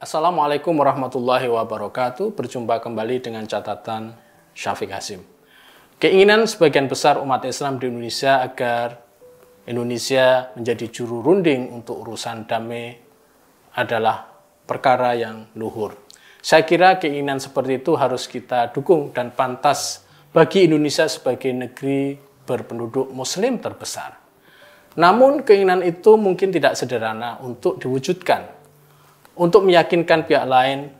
Assalamualaikum warahmatullahi wabarakatuh. Berjumpa kembali dengan catatan Syafiq Hasim. Keinginan sebagian besar umat Islam di Indonesia agar Indonesia menjadi juru runding untuk urusan damai adalah perkara yang luhur. Saya kira keinginan seperti itu harus kita dukung dan pantas bagi Indonesia sebagai negeri berpenduduk muslim terbesar. Namun keinginan itu mungkin tidak sederhana untuk diwujudkan. Untuk meyakinkan pihak lain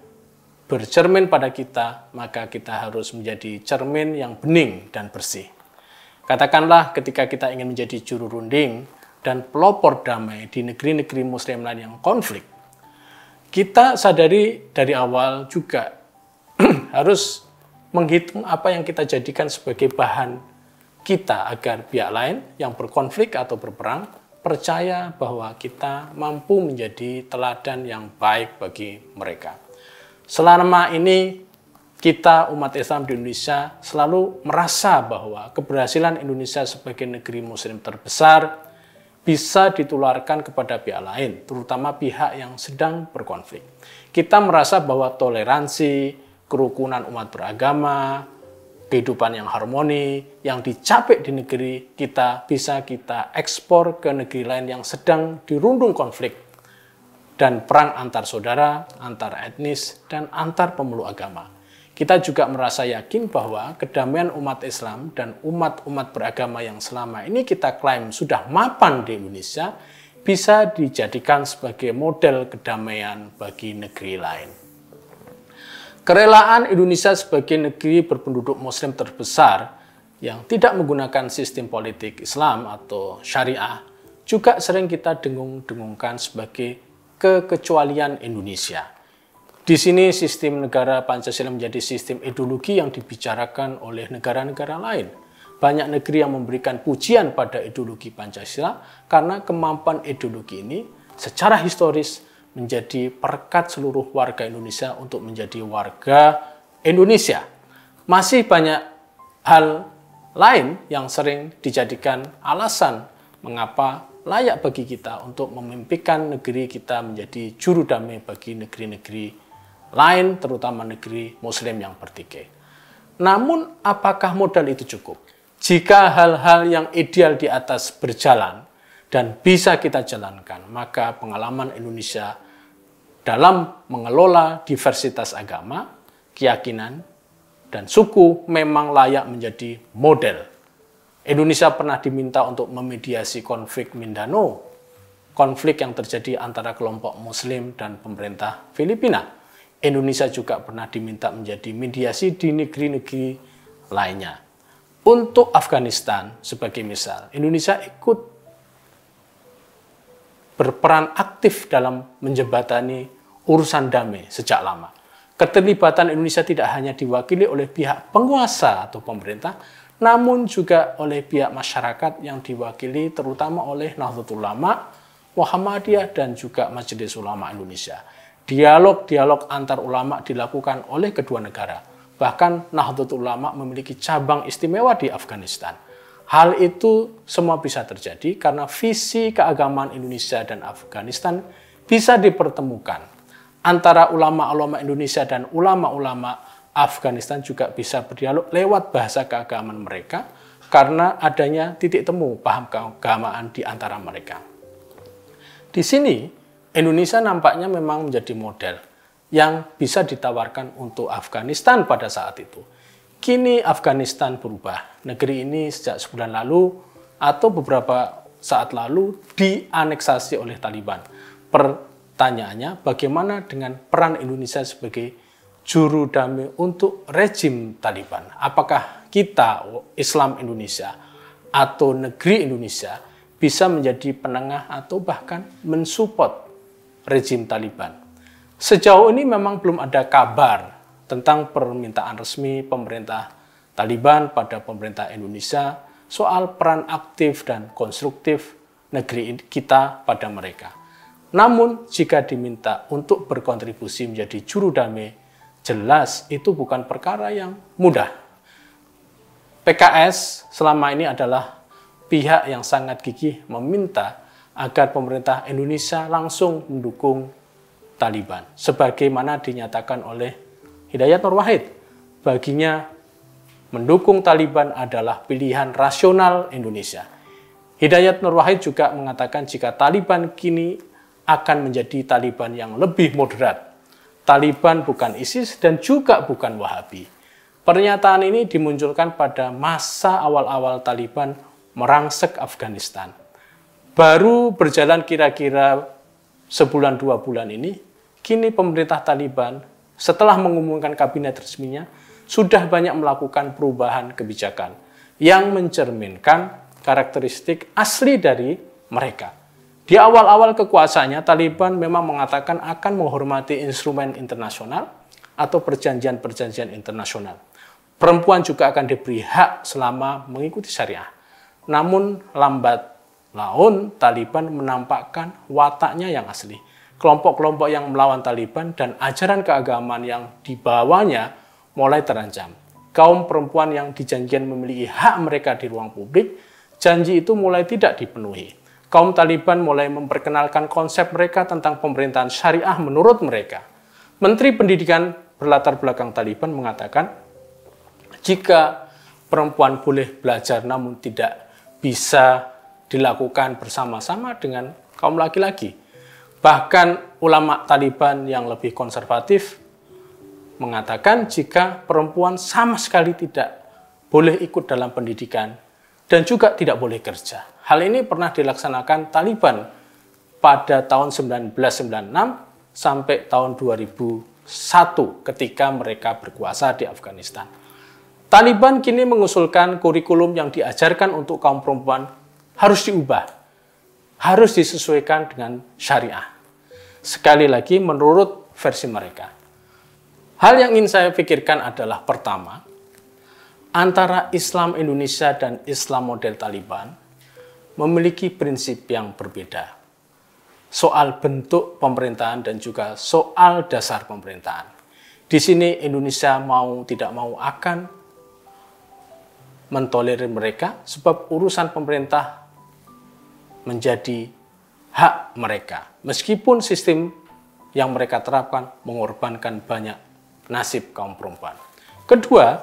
bercermin pada kita, maka kita harus menjadi cermin yang bening dan bersih. Katakanlah ketika kita ingin menjadi juru runding dan pelopor damai di negeri-negeri muslim lain yang konflik, kita sadari dari awal juga harus menghitung apa yang kita jadikan sebagai bahan kita agar pihak lain yang berkonflik atau berperang percaya bahwa kita mampu menjadi teladan yang baik bagi mereka. Selama ini kita umat Islam di Indonesia selalu merasa bahwa keberhasilan Indonesia sebagai negeri muslim terbesar bisa ditularkan kepada pihak lain, terutama pihak yang sedang berkonflik. Kita merasa bahwa toleransi, kerukunan umat beragama, kehidupan yang harmoni, yang dicapai di negeri kita bisa kita ekspor ke negeri lain yang sedang dirundung konflik dan perang antar saudara, antar etnis, dan antar pemeluk agama. Kita juga merasa yakin bahwa kedamaian umat Islam dan umat-umat beragama yang selama ini kita klaim sudah mapan di Indonesia bisa dijadikan sebagai model kedamaian bagi negeri lain. Kerelaan Indonesia sebagai negeri berpenduduk muslim terbesar yang tidak menggunakan sistem politik Islam atau syariah juga sering kita dengung-dengungkan sebagai kekecualian Indonesia. Di sini sistem negara Pancasila menjadi sistem ideologi yang dibicarakan oleh negara-negara lain. Banyak negeri yang memberikan pujian pada ideologi Pancasila karena kemampuan ideologi ini secara historis menjadi perekat seluruh warga Indonesia untuk menjadi warga Indonesia. Masih banyak hal lain yang sering dijadikan alasan mengapa layak bagi kita untuk memimpikan negeri kita menjadi juru damai bagi negeri-negeri lain, terutama negeri Muslim yang bertikai. Namun, apakah modal itu cukup? Jika hal-hal yang ideal di atas berjalan dan bisa kita jalankan, maka pengalaman Indonesia dalam mengelola diversitas agama, keyakinan, dan suku memang layak menjadi model Indonesia pernah diminta untuk memediasi konflik Mindanao, konflik yang terjadi antara kelompok Muslim dan pemerintah Filipina. Indonesia juga pernah diminta menjadi mediasi di negeri-negeri lainnya. Untuk Afghanistan, sebagai misal, Indonesia ikut berperan aktif dalam menjembatani urusan damai sejak lama. Keterlibatan Indonesia tidak hanya diwakili oleh pihak penguasa atau pemerintah, namun juga oleh pihak masyarakat yang diwakili terutama oleh Nahdlatul Ulama, Muhammadiyah, dan juga Majelis Ulama Indonesia. Dialog-dialog antar ulama dilakukan oleh kedua negara. Bahkan Nahdlatul Ulama memiliki cabang istimewa di Afghanistan. Hal itu semua bisa terjadi karena visi keagamaan Indonesia dan Afghanistan bisa dipertemukan antara ulama-ulama Indonesia dan ulama-ulama Afghanistan juga bisa berdialog lewat bahasa keagamaan mereka karena adanya titik temu paham keagamaan di antara mereka. Di sini, Indonesia nampaknya memang menjadi model yang bisa ditawarkan untuk Afghanistan pada saat itu. Kini Afghanistan berubah. Negeri ini sejak sebulan lalu atau beberapa saat lalu dianeksasi oleh Taliban. Pertanyaannya, bagaimana dengan peran Indonesia sebagai juru damai untuk rejim Taliban. Apakah kita, Islam Indonesia, atau negeri Indonesia, bisa menjadi penengah atau bahkan mensupport rejim Taliban? Sejauh ini memang belum ada kabar tentang permintaan resmi pemerintah Taliban pada pemerintah Indonesia soal peran aktif dan konstruktif negeri kita pada mereka. Namun, jika diminta untuk berkontribusi menjadi juru damai jelas itu bukan perkara yang mudah. PKS selama ini adalah pihak yang sangat gigih meminta agar pemerintah Indonesia langsung mendukung Taliban. Sebagaimana dinyatakan oleh Hidayat Nur Wahid. Baginya mendukung Taliban adalah pilihan rasional Indonesia. Hidayat Nur Wahid juga mengatakan jika Taliban kini akan menjadi Taliban yang lebih moderat. Taliban bukan ISIS dan juga bukan Wahabi. Pernyataan ini dimunculkan pada masa awal-awal Taliban merangsek Afghanistan. Baru berjalan kira-kira sebulan dua bulan ini, kini pemerintah Taliban setelah mengumumkan kabinet resminya sudah banyak melakukan perubahan kebijakan yang mencerminkan karakteristik asli dari mereka. Di awal-awal kekuasaannya, Taliban memang mengatakan akan menghormati instrumen internasional atau perjanjian-perjanjian internasional. Perempuan juga akan diberi hak selama mengikuti syariah. Namun lambat laun Taliban menampakkan wataknya yang asli. Kelompok-kelompok yang melawan Taliban dan ajaran keagamaan yang dibawanya mulai terancam. Kaum perempuan yang dijanjikan memiliki hak mereka di ruang publik, janji itu mulai tidak dipenuhi. Kaum Taliban mulai memperkenalkan konsep mereka tentang pemerintahan syariah menurut mereka. Menteri Pendidikan berlatar belakang Taliban mengatakan jika perempuan boleh belajar namun tidak bisa dilakukan bersama-sama dengan kaum laki-laki. Bahkan ulama Taliban yang lebih konservatif mengatakan jika perempuan sama sekali tidak boleh ikut dalam pendidikan dan juga tidak boleh kerja. Hal ini pernah dilaksanakan Taliban pada tahun 1996 sampai tahun 2001 ketika mereka berkuasa di Afghanistan. Taliban kini mengusulkan kurikulum yang diajarkan untuk kaum perempuan harus diubah, harus disesuaikan dengan syariah. Sekali lagi, menurut versi mereka. Hal yang ingin saya pikirkan adalah pertama, antara Islam Indonesia dan Islam model Taliban memiliki prinsip yang berbeda soal bentuk pemerintahan dan juga soal dasar pemerintahan. Di sini Indonesia mau tidak mau akan mentolerir mereka sebab urusan pemerintah menjadi hak mereka. Meskipun sistem yang mereka terapkan mengorbankan banyak nasib kaum perempuan. Kedua,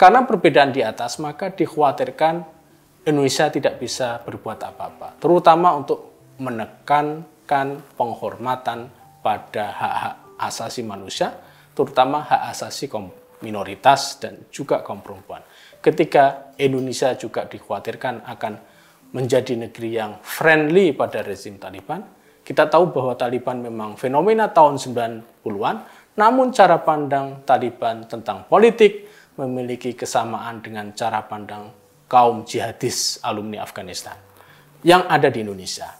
karena perbedaan di atas maka dikhawatirkan Indonesia tidak bisa berbuat apa-apa, terutama untuk menekankan penghormatan pada hak-hak asasi manusia, terutama hak asasi kaum minoritas dan juga kaum perempuan ketika Indonesia juga dikhawatirkan akan menjadi negeri yang friendly pada rezim Taliban. Kita tahu bahwa Taliban memang fenomena tahun 90-an, namun cara pandang Taliban tentang politik memiliki kesamaan dengan cara pandang kaum jihadis alumni Afghanistan yang ada di Indonesia.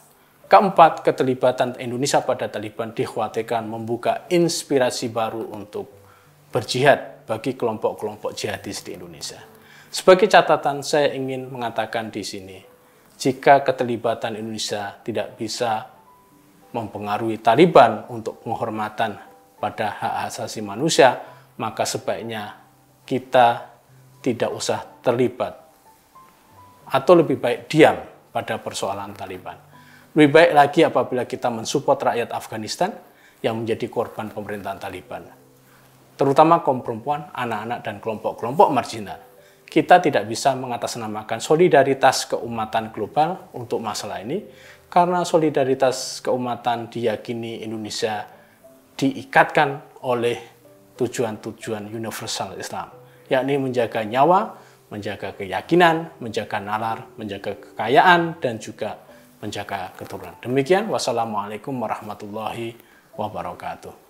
Keempat, keterlibatan Indonesia pada Taliban dikhawatirkan membuka inspirasi baru untuk berjihad bagi kelompok-kelompok jihadis di Indonesia. Sebagai catatan, saya ingin mengatakan di sini, jika keterlibatan Indonesia tidak bisa mempengaruhi Taliban untuk penghormatan pada hak asasi manusia, maka sebaiknya kita tidak usah terlibat. Atau lebih baik diam pada persoalan Taliban. Lebih baik lagi apabila kita mensupport rakyat Afghanistan yang menjadi korban pemerintahan Taliban, terutama kaum perempuan, anak-anak, dan kelompok-kelompok marginal kita tidak bisa mengatasnamakan solidaritas keumatan global untuk masalah ini karena solidaritas keumatan diyakini Indonesia diikatkan oleh tujuan-tujuan universal Islam yakni menjaga nyawa, menjaga keyakinan, menjaga nalar, menjaga kekayaan dan juga menjaga keturunan. Demikian wassalamualaikum warahmatullahi wabarakatuh.